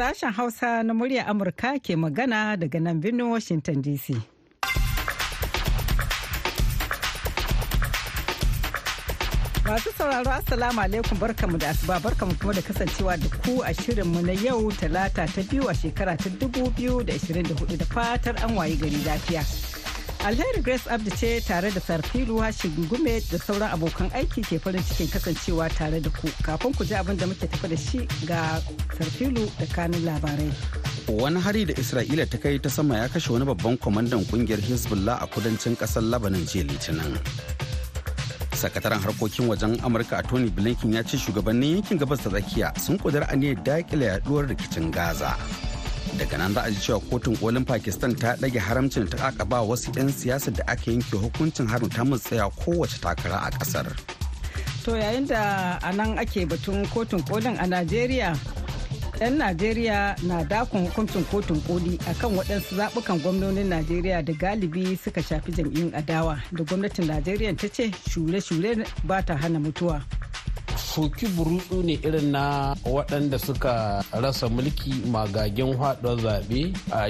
Sashen Hausa na murya Amurka ke magana daga nan birnin Washington DC. Masu sauraro Assalamu alaikum barkamu da asuba barkamu kuma da kasancewa da ku a shirinmu na yau talata ta biyu a shekara ta 2024 da fatar an wayi gari lafiya. Alheri Grace Abdi ce tare da Sarfilu Hashim Gume da sauran abokan aiki ke farin cikin kasancewa tare da ku. Kafin ku ji abin da muke tafi da shi ga Sarfilu da kanun labarai. Wani hari da Isra'ila ta kai ta sama ya kashe wani babban kwamandan ƙungiyar Hezbollah a kudancin ƙasar Lebanon jiya Litinin. Sakataren harkokin wajen Amurka a Tony Blinken ya ce shugabannin yankin gabas ta tsakiya sun kudura aniyar daƙile yaduwar rikicin Gaza. Daga nan za a ji cewa kotun kolin pakistan ta ɗage haramcin ta kakaba wasu 'yan siyasa da aka yanke hukuncin harin ta tsaya kowace takara a ƙasar. to yayin da a nan ake batun kotun kolin a najeriya 'yan najeriya na dakon hukuncin kotun koli akan waɗansu zaɓukan gwamnonin najeriya da galibi suka shafi jam'iyyun adawa da gwamnatin najeriya ta ce shure-shure ba ta hana mutuwa soki burutsu ne irin na waɗanda suka rasa mulki magagen haɗuwar zaɓe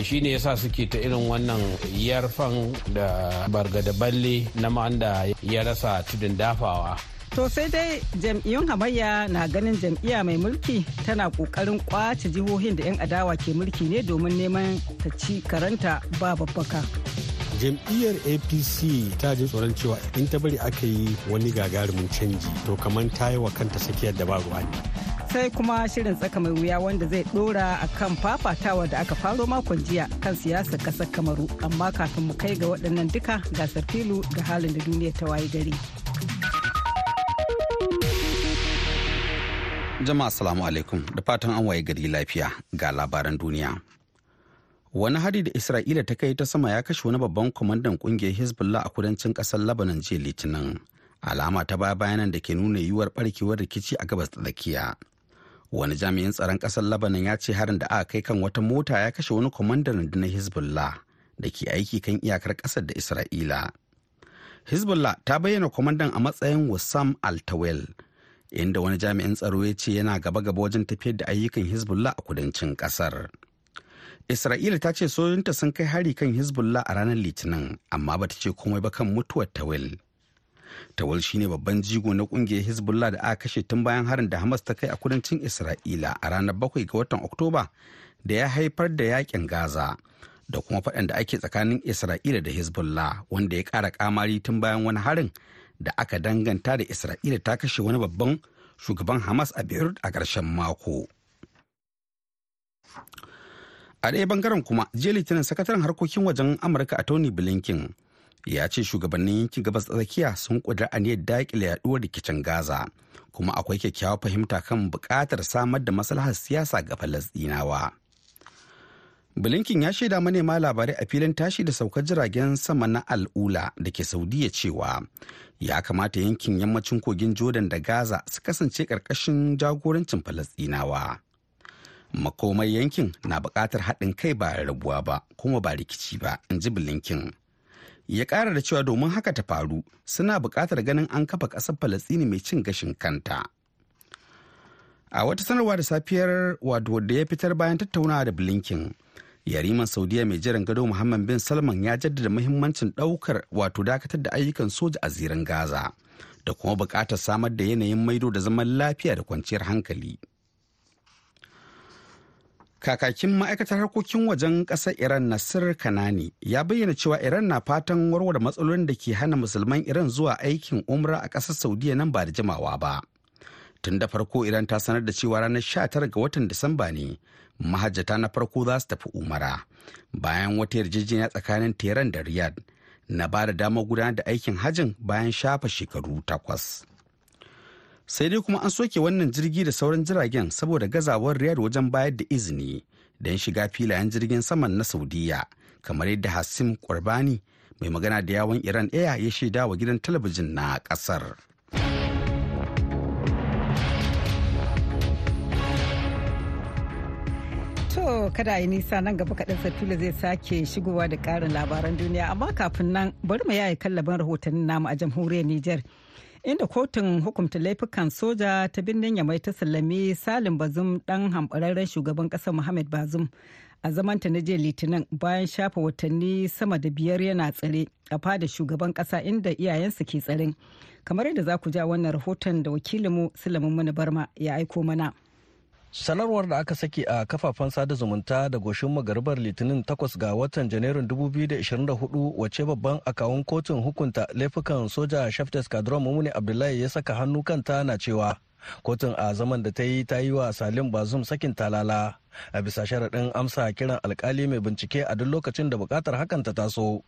shi ne yasa suke ta irin wannan yarfan da bargada balle na da ya rasa tudun dafawa To sai dai jam'iyyun hamayya na ganin jam'iyya mai mulki tana ƙoƙarin ƙwace jihohin da 'yan adawa ke mulki ne domin neman ta ci karanta ba babbaka. Jam'iyyar apc ta ji tsoron cewa in ta bari aka yi wani gagarumin canji to kamar ta yi wa kanta sakiyar da ba ruwa ne. Sai kuma shirin tsaka mai wuya wanda zai dora a kan fafatawa da aka faro makon jiya kan siyasar ƙasar kamaru. Amma kafin mu kai ga waɗannan duka gasar filu da halin da duniya ta waye gari. Jama'a assalamu alaikum. Da fatan an waye gari lafiya ga labaran duniya. Wani hari da isra'ila ta kai ta sama ya kashe wani babban kwamandan ƙungiyar hezbollah a kudancin ƙasar lebanon jiya litinin. Alama ta baya bayanan da ke nuna yiwuwar barkewar rikici a gabas tsakiya. Wani jami'in tsaron ƙasar lebanon ya ce harin da aka kai kan wata mota ya kashe wani kwamandan rundunar hezbollah da ke aiki kan iyakar ƙasar da isra'ila. Hezbollah ta bayyana kwamandan a matsayin wassam altawel inda wani jami'in tsaro ya ce yana gaba-gaba wajen tafiyar da ayyukan hezbollah a kudancin ƙasar Isra'ila ta ce sojojinta sun kai hari kan Hezbollah a ranar Litinin, amma bata ce komai ba kan mutuwar Tawil. Tawil shine babban jigo na ƙungiyar Hezbollah da aka kashe tun bayan harin da Hamas ta kai a kudancin Isra'ila a ranar bakwai ga watan Oktoba da ya haifar da yaƙin Gaza da kuma faɗan da ake tsakanin Isra'ila da Hezbollah wanda ya ƙara kamari tun bayan wani harin da aka danganta da Isra'ila ta kashe wani babban shugaban Hamas a Beirut a ƙarshen mako. A ɗaya ɓangaren kuma jiya litinin sakataren harkokin wajen amurka a tony blinken ya ce shugabannin yankin gabas tsakiya sun ƙudura aniyar daƙile yaduwar rikicin gaza kuma akwai kyakkyawar fahimta kan buƙatar samar da maslahar siyasa ga falasɗinawa. Blinken ya shaida manema labarai a filin tashi da saukar jiragen sama na al'ula da ke saudiya cewa ya kamata yankin yammacin kogin jordan da gaza su kasance ƙarƙashin jagorancin falasɗinawa. Makomar yankin na buƙatar haɗin kai ba rabuwa ba kuma ba rikici ba in ji blinken. Ya ƙara da cewa domin haka ta faru suna buƙatar ganin an kafa ƙasar falastini mai cin gashin kanta. A wata sanarwa da safiyar wato da ya fitar bayan tattaunawa da blinken yariman saudiya mai jiran gado muhammad bin salman ya jaddada muhimmancin ɗaukar wato dakatar da ayyukan soja a zirin gaza da kuma buƙatar samar da yanayin maido da zaman lafiya da kwanciyar hankali. Kakakin ma'aikatar harkokin wajen ƙasar iran nasir kanani ya bayyana cewa iran na fatan warware matsalolin da ke hana musulman iran zuwa aikin umra a ƙasar saudiya nan ba da jimawa ba tun da farko iran ta sanar da cewa ranar 19 ga watan disamba ne mahajjata na farko za su tafi umara bayan wata yarjejeniya tsakanin tehran da riyadh na ba da damar gudanar da aikin hajjin bayan shafa shekaru takwas. Sai dai kuma an soke wannan jirgi da sauran jiragen saboda gazawar riyad wajen bayar da izini don shiga filayen jirgin saman na saudiya kamar yadda hassim qurbani mai magana da yawon iran air ya shaida wa gidan talabijin na ƙasar To kada yi nisa nan gaba kaɗan safila zai sake shigowa da ƙarin labaran duniya amma kafin nan bari mu yaye kallaban rahotannin namu a jamhuriyar Nijar. Inda kotun hukumta laifukan soja ta birnin yamai ta sallami salim bazum dan hambararren shugaban ƙasar muhammad bazum a zamanta na jiya litinin bayan shafa watanni sama da biyar yana tsare a fada shugaban kasa inda iyayensa ke tsare. Kamar yadda za ku ja wannan rahoton da wakilinmu sulaiman mana barma ya aiko mana. Sanarwar da aka saki a kafafen sada zumunta da goshin magaribar litinin 8 ga watan janairun 2024 wace babban akawun kotun hukunta laifukan soja shaftes kadron mumuni abdullahi ya saka hannu kanta na cewa kotun a zaman da ta yi ta yi wa salim bazum sakin talala. A bisa sharaɗin amsa kiran alkali mai bincike a duk lokacin da buƙatar hakan ta taso.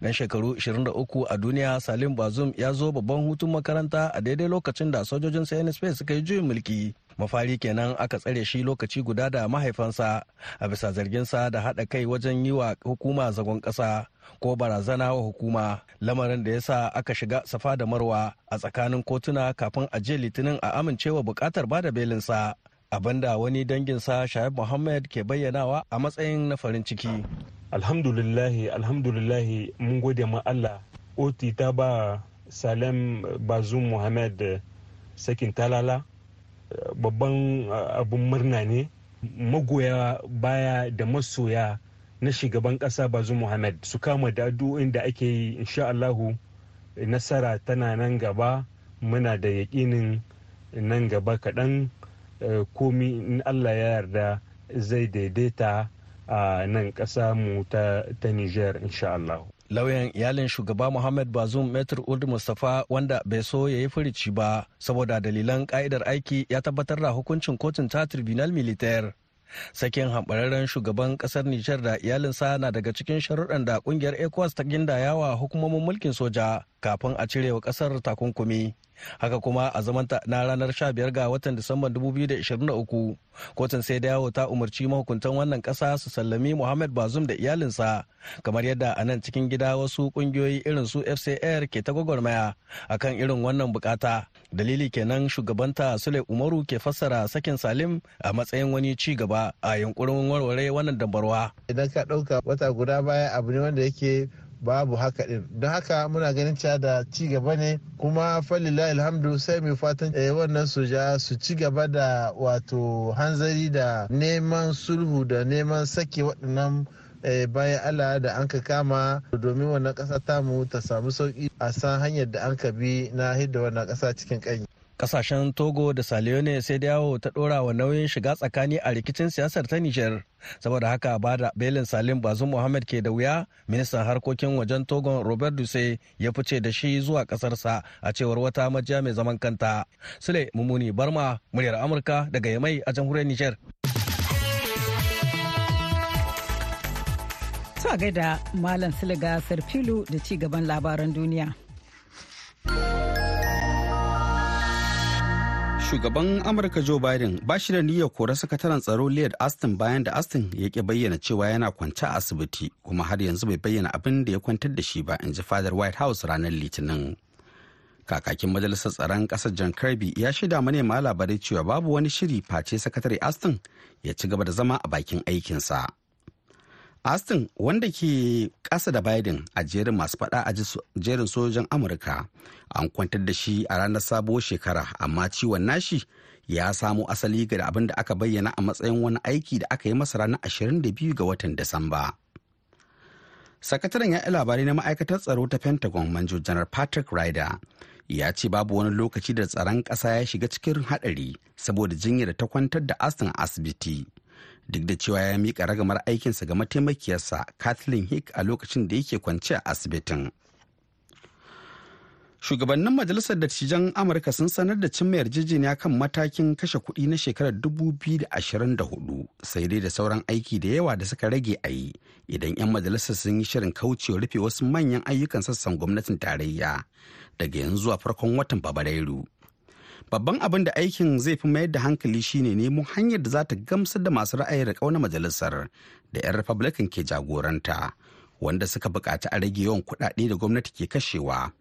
Dan shekaru 23 a duniya salim bazum ya zo babban hutun makaranta a daidai lokacin da sojojin cnsp suka yi juyin mulki. Mafari kenan aka tsare shi lokaci guda da mahaifansa a bisa zarginsa da haɗa kai wajen yi wa hukuma zagon ƙasa ko barazana wa hukuma. Lamarin da ya sa aka shiga safa da marwa a tsakanin kotuna kafin a je litinin a amincewa buƙatar ba da belinsa abin da wani danginsa shaib muhammad ke bayyanawa a matsayin na farin ciki. Alhamdulillahi alhamdulillahi mun gode ma allah. Oti ta ba salem bazum muhammad sakin talala babban abun murna ne. Magoya baya da masoya na shugaban kasa bazu muhammad su kama da addu'o'in da ake yi insha allahu nasara tana nan gaba. Muna da yaƙinin nan gaba kaɗan. Komi in allah ya yarda zai daidaita. A nan ƙasa mu ta niger insha allahu lauyan iyalin shugaba muhammad bazum metr uld mustapha wanda bai so ya yi furici ba saboda dalilan ka'idar aiki ya tabbatar da hukuncin kotun ta tribunal militaire. Sakin hambararren shugaban ƙasar nijar da iyalinsa na daga cikin sharuɗan da ƙungiyar ecowas ta gindayawa hukumomin mulkin soja kafin a cire wa ƙasar takunkumi. Haka kuma a zamanta na ranar 15 ga watan disamban 2023 kotun sai da yawo ta umarci mahukuntan wannan kasa su sallami muhammad bazum da iyalinsa kamar yadda a nan cikin gida wasu kungiyoyi irin su fcr ke ta gwagwarmaya akan irin wannan buƙata dalili kenan shugabanta sule umaru ke fassara sakin salim a matsayin wani ci gaba a yunkurin warware wannan dambarwa. Idan ka ɗauka wata guda baya abu ne wanda yake babu haka din don haka muna ganin cewa da ci gaba ne kuma falilai alhamdu sai mai fatan wannan soja su ci gaba da wato hanzari da neman sulhu da neman sake waɗannan bayan Allah da an ka kama domin wannan ƙasa tamu ta samu sauƙi a san hanyar da an ka bi na hidda wannan ƙasa cikin ƙanyi. Ƙasashen togo da salione sai da yawo ta dora wa nauyin shiga tsakani a rikicin siyasar ta nijar saboda haka ba da belin salim bazum muhammad ke da wuya ministan harkokin wajen togon robert duse ya fice da shi zuwa kasarsa a cewar wata majiya mai zaman kanta. Sule mummuni barma muryar amurka daga yamai a jamhuriyar nijar a gaida malam da ci gaban labaran duniya. Shugaban amurka joe biden ba shi da niyyar kora sakataren tsaro lloyd aston bayan da aston ya ki bayyana cewa yana kwance a asibiti kuma har yanzu bai bayyana abin da ya kwantar da shi ba in ji fadar white house ranar litinin. Kakakin majalisar tsaron ƙasar john kirby ya shaida manema labarai cewa babu wani shiri face sakatare aston ya ci gaba da zama a bakin aikinsa. Aston wanda ke ƙasa da biden a jerin masu faɗa a jerin sojan amurka an kwantar da shi a ranar sabuwar shekara amma ciwon nashi ya samo asali ga abin da aka bayyana a matsayin wani aiki da aka yi masa ranar 22 ga watan disamba. Sakataren ya labarai na ma'aikatar tsaro ta pentagon manjo janar patrick ryder ya ce babu wani lokaci da tsaron ƙasa ya shiga cikin haɗari saboda jinyar ta kwantar da aston asibiti. Duk da cewa ya miƙa ragamar aikinsa ga mataimakiyarsa kathleen hick a lokacin da yake kwance a asibitin. Shugabannin majalisar dattijan amurka sun sanar da cimma yarjejeniya kan matakin kashe kuɗi na shekarar 2024 sai dai da sauran aiki da yawa da suka rage a yi idan 'yan majalisar sun yi shirin kaucewa rufe wasu manyan ayyukan sassan gwamnatin tarayya daga yanzu zuwa farkon watan fabrairu. Babban abin da aikin zai fi mayar da hankali shine nemo hanyar da za ta gamsar da masu ra'ayin riƙau na majalisar da 'yan republican ke jagoranta. Wanda suka buƙaci a rage yawan kuɗaɗe da gwamnati ke kashewa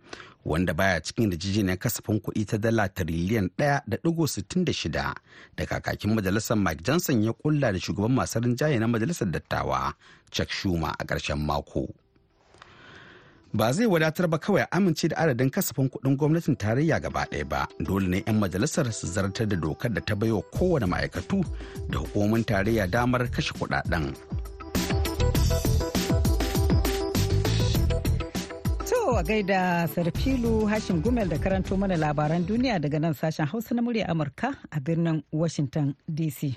wanda baya cikin rijijiyar kasafin kuɗi ta dala tiriliyan ɗaya da ɗigo sittin da shida da kakakin majalisar mike johnson ya kulla da shugaban masu rinjaye na majalisar dattawa chuck schumer a ƙarshen mako ba zai wadatar ba kawai amince da adadin kasafin kuɗin gwamnatin tarayya gaba ɗaya ba dole ne 'yan majalisar su zartar da dokar da ta baiwa kowane ma'aikatu da hukumomin tarayya damar kashe kuɗaɗen. To a gaida Sarfilu Hashim Gumel da karanto mana labaran duniya daga nan sashen Hausa na murya Amurka a birnin Washington DC.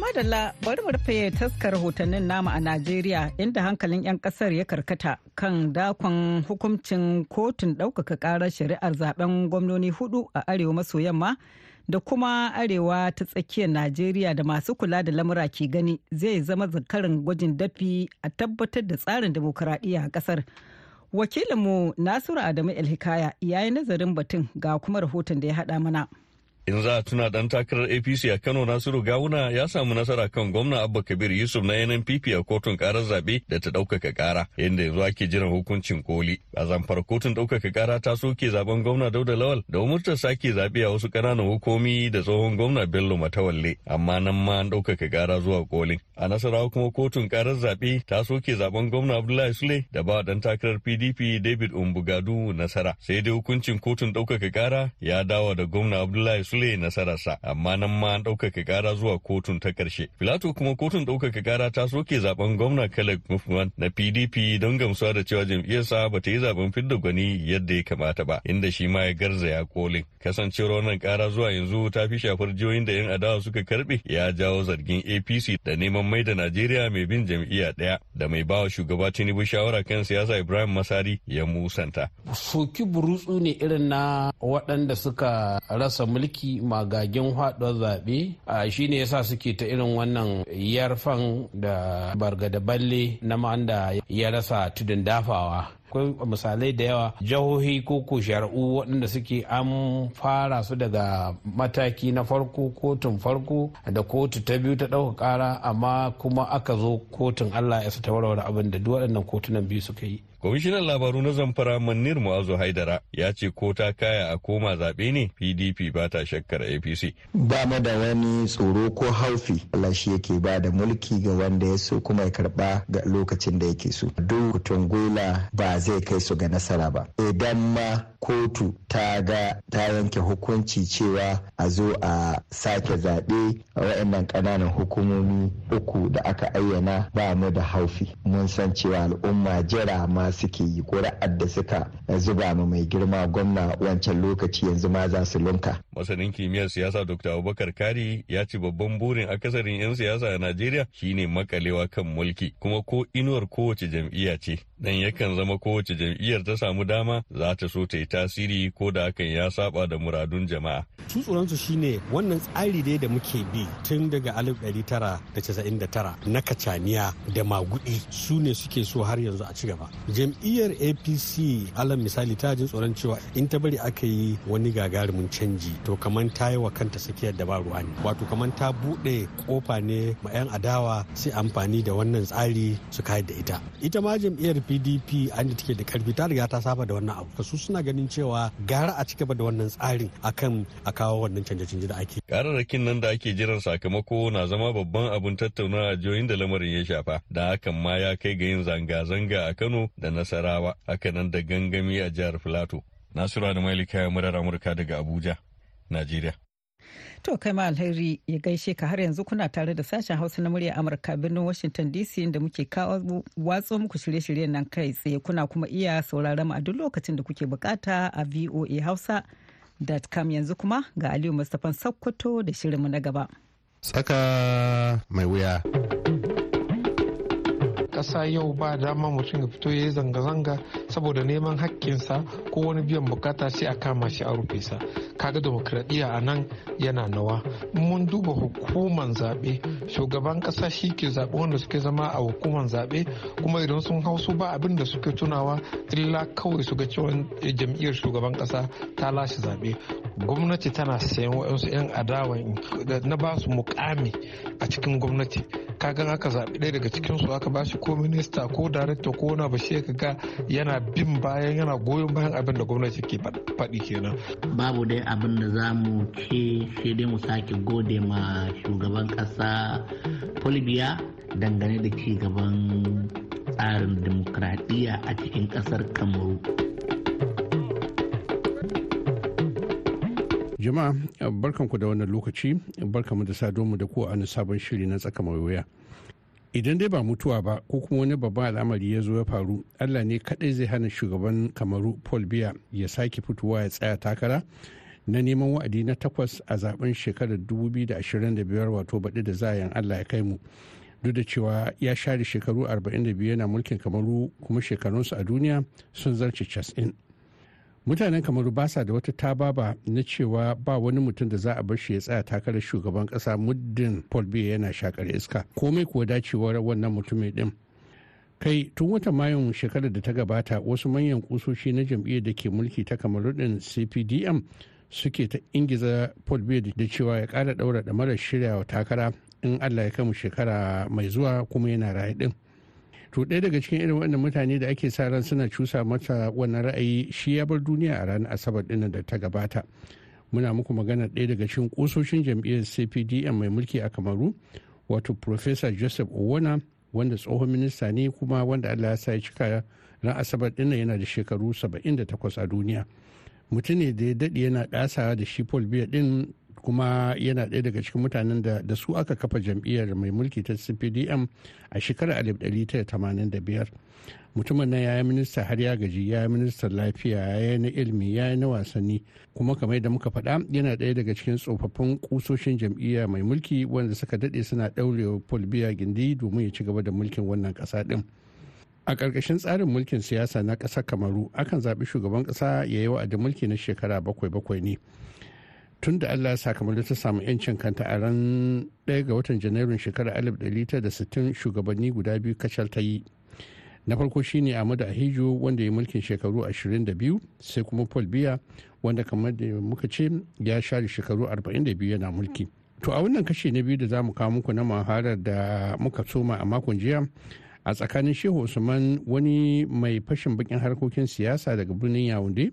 Madalla bari mu rufe taskar rahotannin nama a Najeriya inda hankalin 'yan ƙasar ya karkata kan dakon hukuncin kotun ɗaukaka ƙarar shari'ar zaɓen gwamnoni huɗu a arewa maso yamma da kuma arewa ta tsakiyar Najeriya da masu kula da lamura ke gani zai zama zakarin gwajin dafi a tabbatar da tsarin demokuraɗiyya a ƙasar. Wakilinmu Nasiru Adamu Elhikaya ya yi nazarin batun ga kuma rahoton da ya haɗa mana. In za a tuna dan takarar apc a kano nasiru gawuna ya samu nasara kan gwamna abba kabir yusuf na nnpp a kotun karar zaɓe da ta ɗaukaka kara inda yanzu ake jiran hukuncin koli. A zamfara kotun ɗaukaka kara ta soke zaɓen gwamna dauda lawal da umurtar sake zaɓe a wasu ƙananan hukumi da tsohon gwamna bello matawalle amma nan ma an ɗaukaka kara zuwa kolin. A nasarawa kuma kotun karar zaɓe ta soke zaɓen gwamna abdullahi sule da ba dan takarar pdp david umbugadu nasara sai dai hukuncin kotun ɗaukaka kara ya dawo da gwamna abdullahi sule nasararsa amma nan ma an ɗaukaka kara zuwa kotun ta ƙarshe. Filato kuma kotun ɗaukaka kara ta soke zaɓen gwamna Caleb Mufman na PDP don gamsuwa da cewa jam'iyyarsa ba ta yi zaɓen fidda gwani yadda ya kamata ba inda shi ma ya garzaya kolin. Kasancewar wannan kara zuwa yanzu ta fi shafar jihohin da 'yan adawa suka karɓe ya jawo zargin APC da neman mai da Najeriya mai bin jam'iyya ɗaya da mai bawa shugaba Tinubu shawara kan siyasa Ibrahim Masari ya musanta. Soki burutsu ne irin na waɗanda suka rasa mulki magagen haɗuwar zaɓe shi ne yasa suke ta irin wannan yarfan da bargada balle na da ya rasa tudun dafawa akwai misalai da yawa jihohi ko ko shari'u waɗanda suke an fara su daga mataki na farko kotun farko da kotu ta biyu ta ɗauka ƙara amma kuma aka zo kotun allah ya su ta warware abin da duk waɗannan kotunan biyu suka yi. Kwamishinan labaru na zamfara Manir Mu'azu Haidara ya ce ko ta kaya a koma zaɓe ne PDP ba ta shakkar APC. Ba mu da wani tsoro ko haufi Allah shi yake ba da mulki ga wanda ya so kuma ya karɓa ga lokacin da yake so. Duk tungula ba zai kai su ga nasara ba. Idan ma kotu ta ga ta yanke hukunci cewa a zo a sake zaɓe a waɗannan ƙananan hukumomi uku da aka ayyana ba mu da haufi. Mun san cewa al'umma jira ma suke yi ƙuri'ar da suka zuba ma mai girma gwamna wancan lokaci yanzu ma za su lunka. Masanin kimiyyar siyasa Dr. Abubakar Kari ya ce babban burin akasarin 'yan siyasa a Najeriya shine makalewa kan mulki kuma ko inuwar kowace jam'iyya ce. Dan yakan zama kowace jam'iyyar ta samu dama za ta so ta yi tasiri ko da hakan ya saba da muradun jama'a. Su tsoronsu shine wannan tsari dai da muke bi tun daga 1999 na kacaniya da magudi su ne suke so har yanzu a ci gaba. Jam'iyyar apc alal misali ta jin tsoron cewa in ta bari aka yi wani gagarumin canji to kamar ta yi wa kanta tsakiyar da ba ruwa ne. Wato kamar ta buɗe ƙofa ne ma 'yan adawa sai amfani da wannan tsari su kayar da ita. Ita ma jam'iyyar pdp an da take da ƙarfi ta riga ta saba da wannan abu. Su suna ganin cewa gara a cigaba da wannan tsarin akan a kawo wannan canje-canje da ake. Kararrakin nan da ake jiran sakamako na zama babban abun tattaunawa a jihohin da lamarin ya shafa da hakan ma ya kai ga yin zanga-zanga a kano da Nasarawa haka nan da gangami a jihar Filato. Nasiru da Mailika ya murar Amurka daga Abuja, Najeriya. To kai ma alheri ya gaishe ka har yanzu kuna tare da sashen Hausa na murya Amurka birnin Washington DC inda muke kawo watso muku shirye-shiryen nan kai tsaye kuna kuma iya sauraron mu a duk lokacin da kuke buƙata a VOA Hausa.com yanzu kuma ga Aliyu Mustapha Sokoto da shirinmu na gaba. Tsaka mai wuya. Ƙasa yau ba dama mutum ya fito ya yi zanga-zanga saboda neman hakkinsa ko wani biyan buƙata sai a kama shi a rufe sa. Kaga demokradiyya a nan yana nawa. Mun duba hukuman zaɓe shugaban ƙasa shi ke zaɓe wanda suke zama a hukuman zaɓe kuma idan sun hau su ba abin da suke tunawa illa kawai su ga cewa jam'iyyar shugaban ƙasa ta lashe zaɓe. Gwamnati tana sayan wa'yansu 'yan adawa na ba su mukami a cikin gwamnati. Kagan aka zaɓi ɗaya daga cikin su aka bashi ko minista ko darekta ko wani bashi ka ga yana bin bayan yana goyon bayan abin da gwamnati ke faɗi kenan. Babu dai abin da za mu ce sai dai mu sake gode ma shugaban ƙasa Folbiya dangane da ci gaban tsarin demokradiyya a cikin ƙasar Kamaru. jama'a barkanku da wannan lokaci. Barkanmu da saduwa da ku a wani sabon shiri na tsaka mai wuya. Idan dai ba mutuwa ba ko kuma wani babban al'amari ya zo ya faru allah ne kadai zai hana shugaban kamaru paul biya ya sake fitowa ya tsaya takara na neman wa'adi na takwas a zaɓen shekarar 2025 wato baɗi da zayan allah ya kai mu. Duk da cewa ya share shekaru 42 yana mulkin kamaru kuma shekarunsu a duniya sun zarce 90 mutanen kamaru ba sa da wata tababa na cewa ba wani mutum da za a bar shi ya tsaya takarar shugaban kasa muddin paul biya yana shakar iska. Komai kuwa dacewar wannan mutumin din kai tun watan mayun shekarar da ta gabata wasu manyan kusoshi na jam'iyyar da ke mulki ta kamaru din cpdm suke ta ingiza paul biya da cewa ya kara daura da mara shirya takara in allah ya kama shekara mai zuwa kuma yana raye din to ɗaya daga cikin irin wannan mutane da ake sa ran suna cusa mata wannan ra'ayi shi ya bar duniya a ranar asabar ɗin da ta gabata. Muna muku magana ɗaya daga cikin ƙusoshin jam'iyyar cpdm mai mulki a kamaru wato professor joseph owona wanda tsohon minista ne kuma wanda allah ya sa ya cika ran asabar ɗin yana da shekaru 78 a duniya. Mutum ne da ya daɗe yana ɗasawa da shi paul biya ɗin kuma yana ɗaya daga cikin mutanen da da su aka kafa jam'iyyar mai mulki ta cpdm a shekarar 1985 mutumin nan ya yi minista har ya gaji ya yi ministan lafiya ya yi na ilimi ya yi na wasanni. Kuma kamar da muka faɗa yana ɗaya daga cikin tsofaffin kusoshin jam'iyya mai mulki wanda suka daɗe suna ɗaurewa paul biya gindi domin ya ci gaba da mulkin wannan ƙasa ɗin. A ƙarƙashin tsarin mulkin siyasa na ƙasar kamaru akan zaɓi shugaban ƙasa ya yi wa'adin mulki na shekara bakwai bakwai ne. Tun da allah sakamakon ta samu 'yancin kanta a ran 1 ga watan janairun shekarar 1960 shugabanni guda biyu kacal ta yi. Na farko shine ahmadu ahijo wanda ya mulkin shekaru 22 sai kuma paul biya wanda kamar da muka ce ya share shekaru 42 yana mulki. To a wannan kashe na biyu da za mu kawo muku na maharar da muka soma a makon jiya a tsakanin shehu usman wani mai fashin bakin harkokin siyasa daga birnin yawunde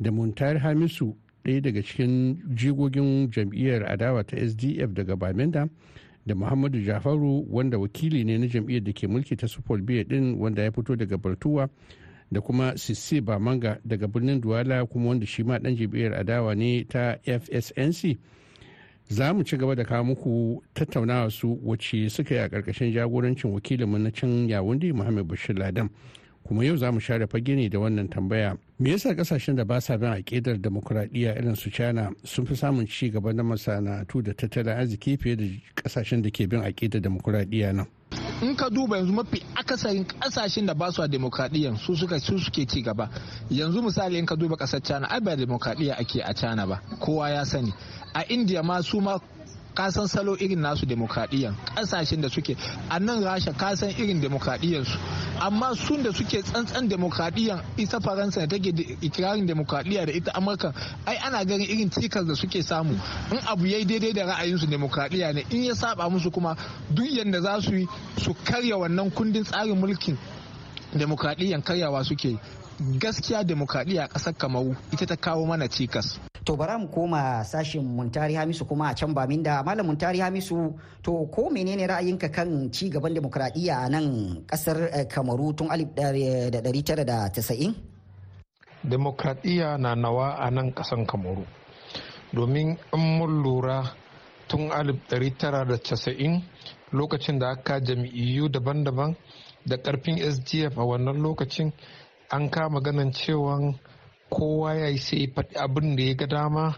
da muntar hamisu ɗaya daga cikin jigogin jam'iyyar adawa ta sdf daga bamenda da muhammadu jafaru wanda wakili ne na jam'iyyar da ke mulki ta supol biya din wanda ya fito daga bartuwa da kuma sisse bamanga daga birnin duwala kuma wanda shi ma dan jam'iyyar adawa ne ta fsnc za mu ci gaba da kawo muku tattaunawa su wacce suka yi a ƙarƙashin jagorancin wakilinmu na can yawundi muhammad bashir ladan. Kuma yau za mu share fage ne da wannan tambaya. Me yasa ƙasashen da ba sa bin aƙidar demokuraɗiyya irin su china sun fi samun ci gaba na masana'antu da tattalin arziki fiye da ƙasashen da ke bin aƙidar demokuraɗiyya nan? In ka duba yanzu mafi akasarin ƙasashen da ba su a demokradiyya su suka su suke ci gaba. Yanzu misali in ka duba ƙasar china ai ba demokradiyya ake a china ba. Kowa ya sani. A india ma su ma kasan salo irin nasu demokradiyyan ƙasashen da suke. A nan rasha kasan irin demokradiyyan su amma sun da suke tsantsan demokradiyyan ita faransa da take ikirarin demokradiyya da ita amurka ai ana ganin irin cikas da suke samu. In abu yayi daidai da ra'ayinsu demokradiyya ne in ya saba musu kuma duk yadda za su yi su karya wannan kundin tsarin mulkin demokradiyyan karyawa suke gaskiya demokradiyya a ƙasar kamaru ita ta kawo mana cikas. To bara mu koma sashin muntari hamisu kuma a can bamin da malam muntari hamisu to ko menene ra'ayinka kan ci gaban demokradiyya a nan ƙasar kamaru tun 1990 demokradiyya na nawa a nan kasan kamaru. Domin in mun lura tun 1990 lokacin da aka jam'iyyu daban-daban da ƙarfin sdf a wannan lokacin an kama ganin cewa kowa ya yi sai abin da ya ga dama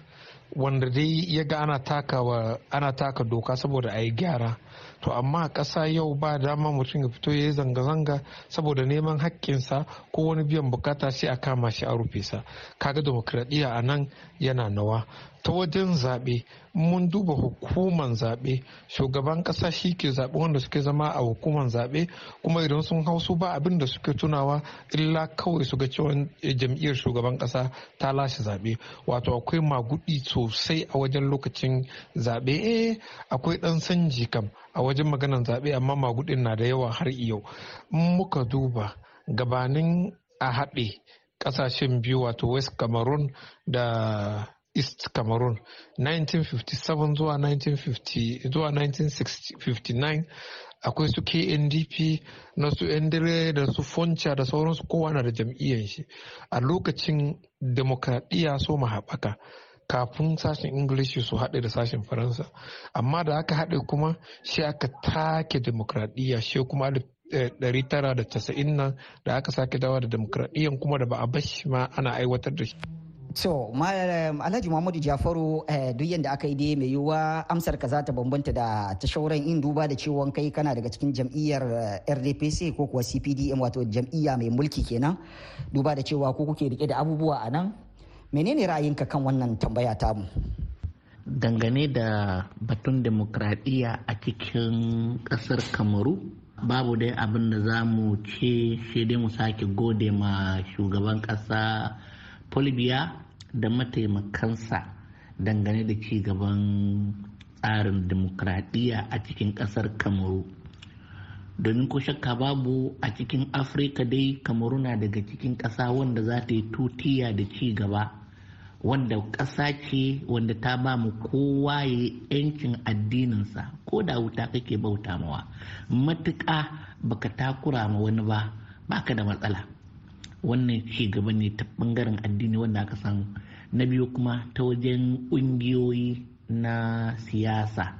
wanda dai ya ga ana taka doka saboda a yi gyara. To amma ƙasa yau ba dama mutum ya fito ya yi zanga-zanga saboda neman haƙƙinsa ko wani biyan buƙata sai a kama shi a rufe sa. Kaga demokradiyya a nan yana nawa. Ta wajen zaɓe mun duba hukuman zaɓe. Shugaban ƙasa shi ke zaɓe wanda suke zama a hukuman zaɓe kuma idan sun hau su ba abin da suke tunawa illa kawai su ga cewa jam'iyyar shugaban ƙasa ta lashe zaɓe. Wato akwai magudi sosai a wajen lokacin zaɓe. Eh akwai ɗan sanji kam a wajen maganan zaɓe amma magudin na da yawa har yau. Muka duba gabanin a haɗe ƙasashen biyu wato west cameroon da east cameroon 1957 zuwa 1950 zuwa 1959 akwai su kndp na su endire da su fonca da sauransu kowa na da jam'iyyar shi. A lokacin demokradiyya so haɓaka kafin sashen ingilishi su haɗe da sashen faransa. Amma da aka haɗe kuma shi aka take demokradiyya shi kuma 1990 nan da aka sake dawa da demokradiyyan kuma da ba a bashi ma ana aiwatar da shi. So, Alhaji Muhammadu Jafaru duk yadda aka yi dai mai yiwuwa amsar ka za ta bambanta da ta shauran in duba da cewa kai kana daga cikin jam'iyyar RDPC ko kuwa CPDM wato jam'iyya mai mulki kenan. Duba da cewa ko kuke riƙe da abubuwa a nan. Menene ra'ayinka kan wannan tambaya tamu? Dangane da batun demokradiyya a cikin ƙasar kamaru babu dai abin da za mu ce shi dai mu sake gode ma shugaban kasa Folbiya da mataimakansa dangane da ci gaban tsarin demokradiyya a cikin ƙasar kamaru. Domin ko shakka babu a cikin afirka dai kamaru na daga cikin ƙasa wanda za ta yi tutiya da ci gaba wanda ƙasa ce wanda ta ba mu kowa ya yancin addininsa ko da wuta kake bauta mawa. Matuƙa baka takura ma wani ba baka da matsala. Wannan ci gaba ne ta ɓangaren addini wanda aka samu na biyu kuma ta wajen ƙungiyoyi na siyasa.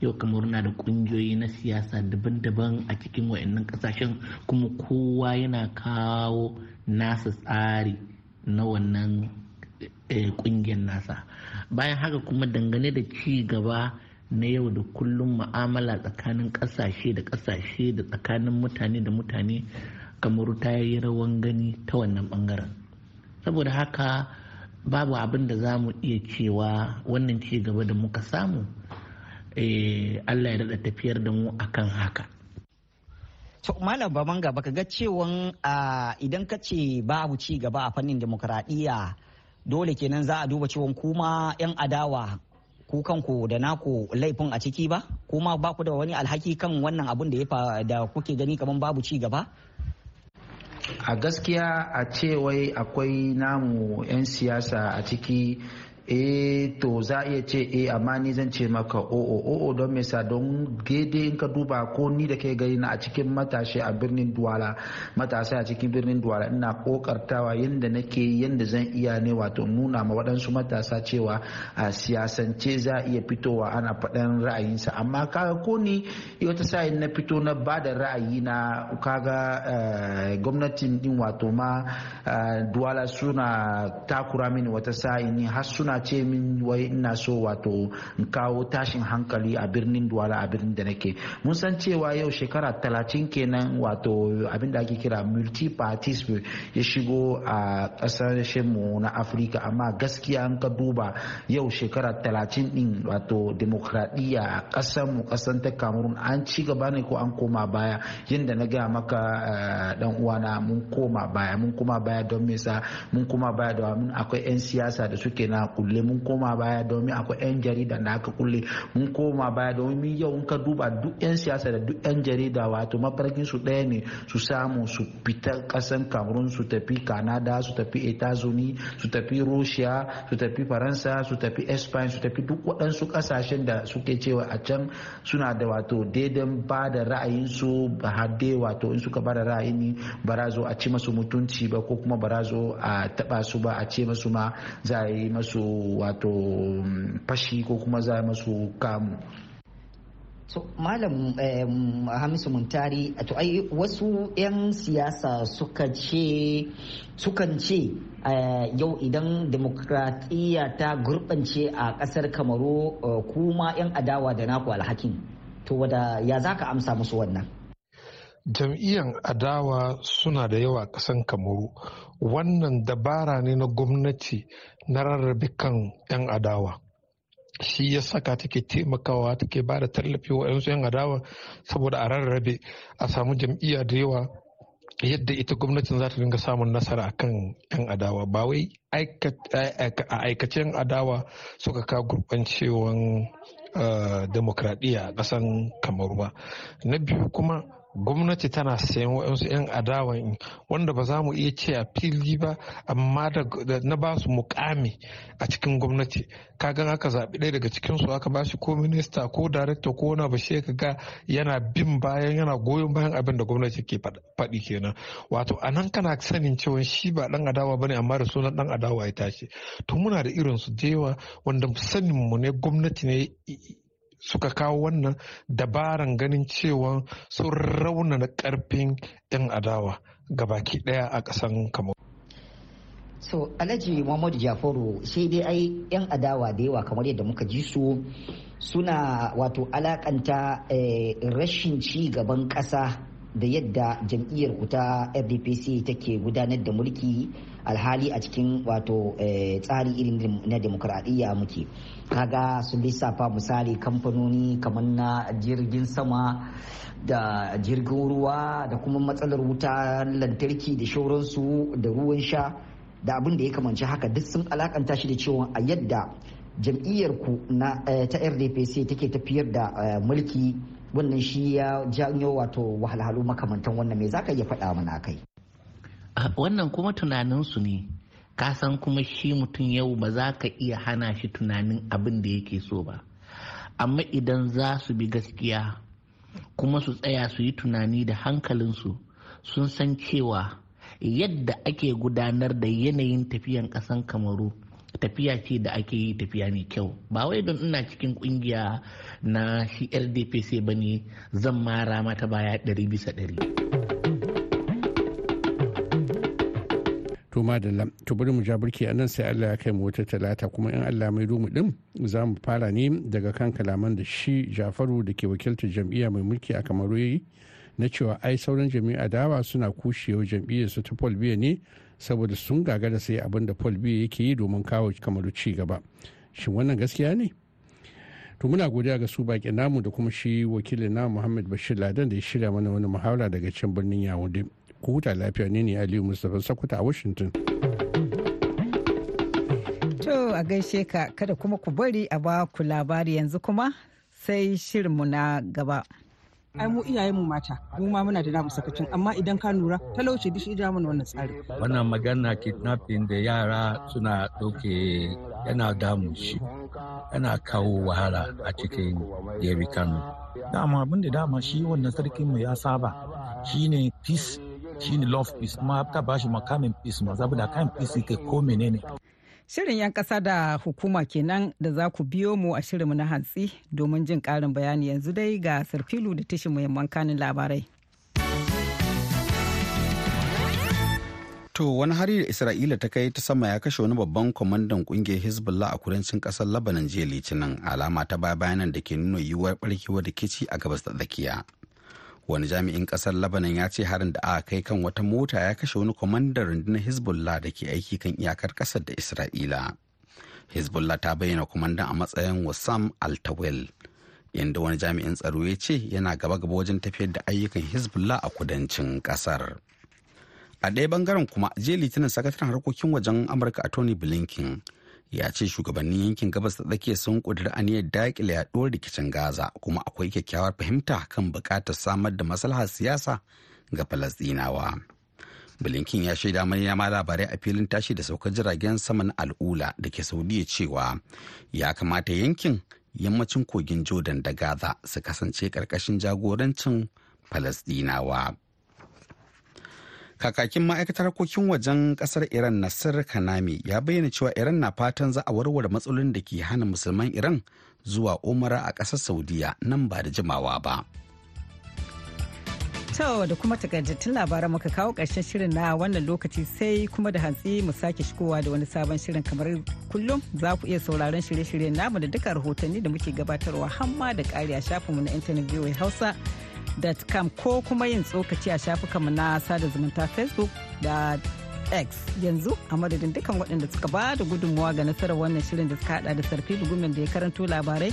Yau kamar na da ƙungiyoyi na siyasa daban-daban a cikin wa'annan ƙasashen kuma kowa yana kawo nasa tsari na wannan ƙungiyar nasa. Bayan haka kuma dangane da ci gaba na yau da kullum ma'amala tsakanin ƙasashe da ƙasashe da tsakanin mutane da mutane kamaru ta yi rawan gani ta wannan ɓangaren saboda haka babu abin da za mu iya cewa wannan ci gaba da muka samu allah ya daɗa tafiyar da mu akan haka. To malam baban gaba ka ga cewan idan ka ce babu ci gaba a fannin demokuraɗiyya dole kenan za a duba cewan kuma 'yan adawa ku kanku da naku laifin a ciki ba? Kuma ba ku da wani alhaki kan wannan abun da ya da kuke gani kamar babu ci gaba? A gaskiya a ce wai akwai namu 'yan siyasa a ciki eh to za a iya ce eh amma ni zan ce maka o'o o'o don me sa don gede in ka duba ko ni da kai gari na a cikin matashi a birnin duwala matasa a cikin birnin duwala ina kokartawa yadda nake yadda zan iya ne wato nuna ma waɗansu matasa cewa a siyasance za iya fitowa ana faɗan ra'ayinsa. Amma kaga ko ni wata sa'in na fito na ba da ra'ayi na kaga gwamnatin din wato ma duwala suna takura mini wata sa'in har suna suna ce min wai ina so wato in kawo tashin hankali a birnin duwala a birnin da nake. Mun san cewa yau shekara talatin kenan wato abin da ake kira multi parties ya shigo a ƙasashen mu na afirka. Amma gaskiya an ka duba yau shekara talatin din wato demokradiyya a kasan mu kasan ta cameroon an ci gaba ne ko an koma baya? Yadda na gaya maka dan uwana mun koma baya. Mun koma baya don me sa mun koma baya domin akwai 'yan siyasa da suke na kulle mun koma baya domin akwai 'yan jarida da aka kulle. Mun koma baya domin yau in ka duba duk 'yan siyasa da duk 'yan jarida wato mafarkin su ɗaya ne su samu su fita ƙasan cameroon su tafi canada su tafi etazuni su tafi russia su tafi faransa su tafi spain su tafi duk waɗansu ƙasashen da suke cewa a can suna da wato daidan ba da ra'ayinsu ba hadde wato in suka ba da ra'ayi ba za zo a ci masu mutunci ba ko kuma ba za zo a taɓa su ba a ce masu ma za a yi masu wato fashi ko kuma za masu kamu. So malam hamisu muntari to ai wasu 'yan siyasa suka ce sukan ce yau idan demokradiyya ta gurbance a ƙasar kamaru kuma 'yan adawa da naku alhakin to wada ya za ka amsa musu wannan? Jam'iyyar adawa suna da yawa kasan kamaru. Wannan dabara ne na gwamnati na rarrabe kan 'yan adawa. Shi ya saka take taimakawa take ba da tallafi wa 'yan adawa saboda a rarrabe a samu jam'iyya da yawa yadda ita gwamnatin za ta dinga samun nasara akan 'yan adawa. Ba wai a aikacen adawa suka ka gurbancewan demokradiyya a ƙasan kamaru ba. Na biyu kuma gwamnati tana sayan waɗansu 'yan adawan wanda ba za mu iya ce a fili ba amma da na ba su mukami a cikin gwamnati. Kagan aka zaɓi ɗaya daga cikin su aka ba shi ko minista ko darekta ko wani ba shi ga yana bin bayan yana goyon bayan abin da gwamnati ke faɗi kenan. Wato a nan kana sanin cewa shi ba ɗan adawa ba ne amma da sunan ɗan adawa ya tashi. To muna da irin su da yawa wanda sanin mu ne gwamnati ne suka kawo wannan dabaran ganin cewa sun raunana ƙarfin 'yan adawa baki ɗaya a kasan kamar so alhaji muhammadu jafaru sai dai ai 'yan adawa da yawa kamar yadda muka ji su suna wato alakanta rashin ci gaban kasa da yadda jam'iyyar ku ta fdpc take gudanar da mulki alhali a cikin wato tsari irin na demokradiyya muke. Kaga su lissafa misali kamfanoni kamar na jirgin sama da jirgin ruwa da kuma matsalar wuta lantarki da shauransu da ruwan sha da abin da ya kamanci haka duk sun alakanta shi da cewa a yadda jam'iyyar ku na ta rdpc take tafiyar da mulki wannan shi ya janyo wato wahalhalu makamantan wannan. Me zaka iya faɗa mana kai? Wannan kuma tunaninsu ne. Kasan kuma shi mutum yau ba za ka iya hana shi tunanin abin da yake so ba. Amma idan za su bi gaskiya kuma su tsaya su yi tunani da hankalinsu sun san cewa yadda ake gudanar da yanayin tafiyan ƙasan kamaru tafiya ce da ake yi tafiya mai kyau ba wai don ina cikin ƙungiya na shi rdpc ba ne zan mara mata baya ɗari bisa ɗari. to madalla to bari mu ja burki a nan sai Allah ya kai mu wata talata kuma in Allah mai mu din za mu fara ne daga kan kalaman da shi Jafaru da ke wakiltar jam'iyya mai mulki a Kamaru na cewa ai sauran jami'a dawa suna kushewa jam'iyyar su ta Paul Biya ne saboda sun gagara sai abin da Paul Biya yake yi domin kawo Kamaru ci gaba. Shin wannan gaskiya ne? To muna godiya ga su baki namu da kuma shi wakilin na Muhammad Bashir Ladan da ya shirya mana wani muhawara daga can birnin Yaounde ku huta lafiya ne ne aliyu mustapha sakuta a washington. To a gaishe ka kada kuma ku bari a ba ku labari yanzu kuma sai shirinmu na gaba. Ai mu iyayen mu mata mu ma muna da namu sakacin amma idan ka lura talauci duk shi mana wannan tsari wannan magana kidnapping da yara suna ɗauke yana damu shi yana kawo wahala a cikin yari kano. Dama abin da dama shi wannan sarkin mu ya saba shine peace shine love peace kuma ta ba shi makamin peace ma saboda kan peace ke ko menene. Shirin 'yan ƙasa da hukuma kenan da za ku biyo mu a shirinmu na hantsi domin jin ƙarin bayani yanzu dai ga sarfilu da tashin muhimman kanin labarai. To wani hari da Isra'ila ta kai ta sama ya kashe wani babban kwamandan ƙungiyar Hezbollah a kudancin ƙasar Lebanon jiya Litinin alama ta baya bayanan da ke nuna yiwuwar barkewar rikici a gabas da tsakiya. Wani jami'in ƙasar Lebanon ya ce harin da aka kai kan wata mota ya kashe wani kwamandan rundunar Hezbollah da ke aiki kan iyakar ƙasar da Isra'ila. Hezbollah ta bayyana kwamandan a matsayin Wassam Altawel. Inda wani jami'in tsaro ya ce yana gaba-gaba wajen tafiyar da ayyukan Hezbollah a kudancin ƙasar. a ɗaya ɓangaren kuma jiya litinin sakataren harkokin wajen amurka a tony blinken ya ce shugabannin yankin gabas da tsakiya sun ƙudiri aniyar daƙile yaɗuwar rikicin gaza kuma akwai kyakkyawar fahimta kan buƙatar samar da maslahar siyasa ga falasɗinawa. Blinken ya shaida manema labarai a filin tashi da saukar jiragen sama na al'ula da ke saudiya cewa ya kamata yankin yammacin kogin jordan da gaza su kasance ƙarƙashin jagorancin falasɗinawa. Kakakin ma'aikatar harkokin wajen ƙasar iran nasir kanami ya bayyana cewa iran na fatan za a warware matsalolin da ke hana musulman iran zuwa umara a ƙasar saudiya nan ba da jimawa ba. To da kuma takaitattun labaran muka kawo ƙarshen shirin na wannan lokaci sai kuma da hantsi mu sake shigowa da wani sabon shirin kamar kullum. Za ku iya sauraron shirye-shiryen namu da duka rahotanni da muke gabatarwa hamma da ƙari a shafinmu na intanet voa hausa. Com ko kuma yin tsokaci a shafukanmu na sada zumunta facebook da x. Yanzu a madadin dukkan waɗanda suka ba da gudunmawa ga nasarar wannan shirin da suka hada da sarfi gumin da ya karanto labarai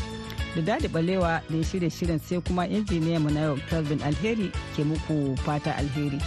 da daɗi balewa da ya shirya shirin sai kuma injiniya mu na yau kelvin alheri ke muku fata alheri.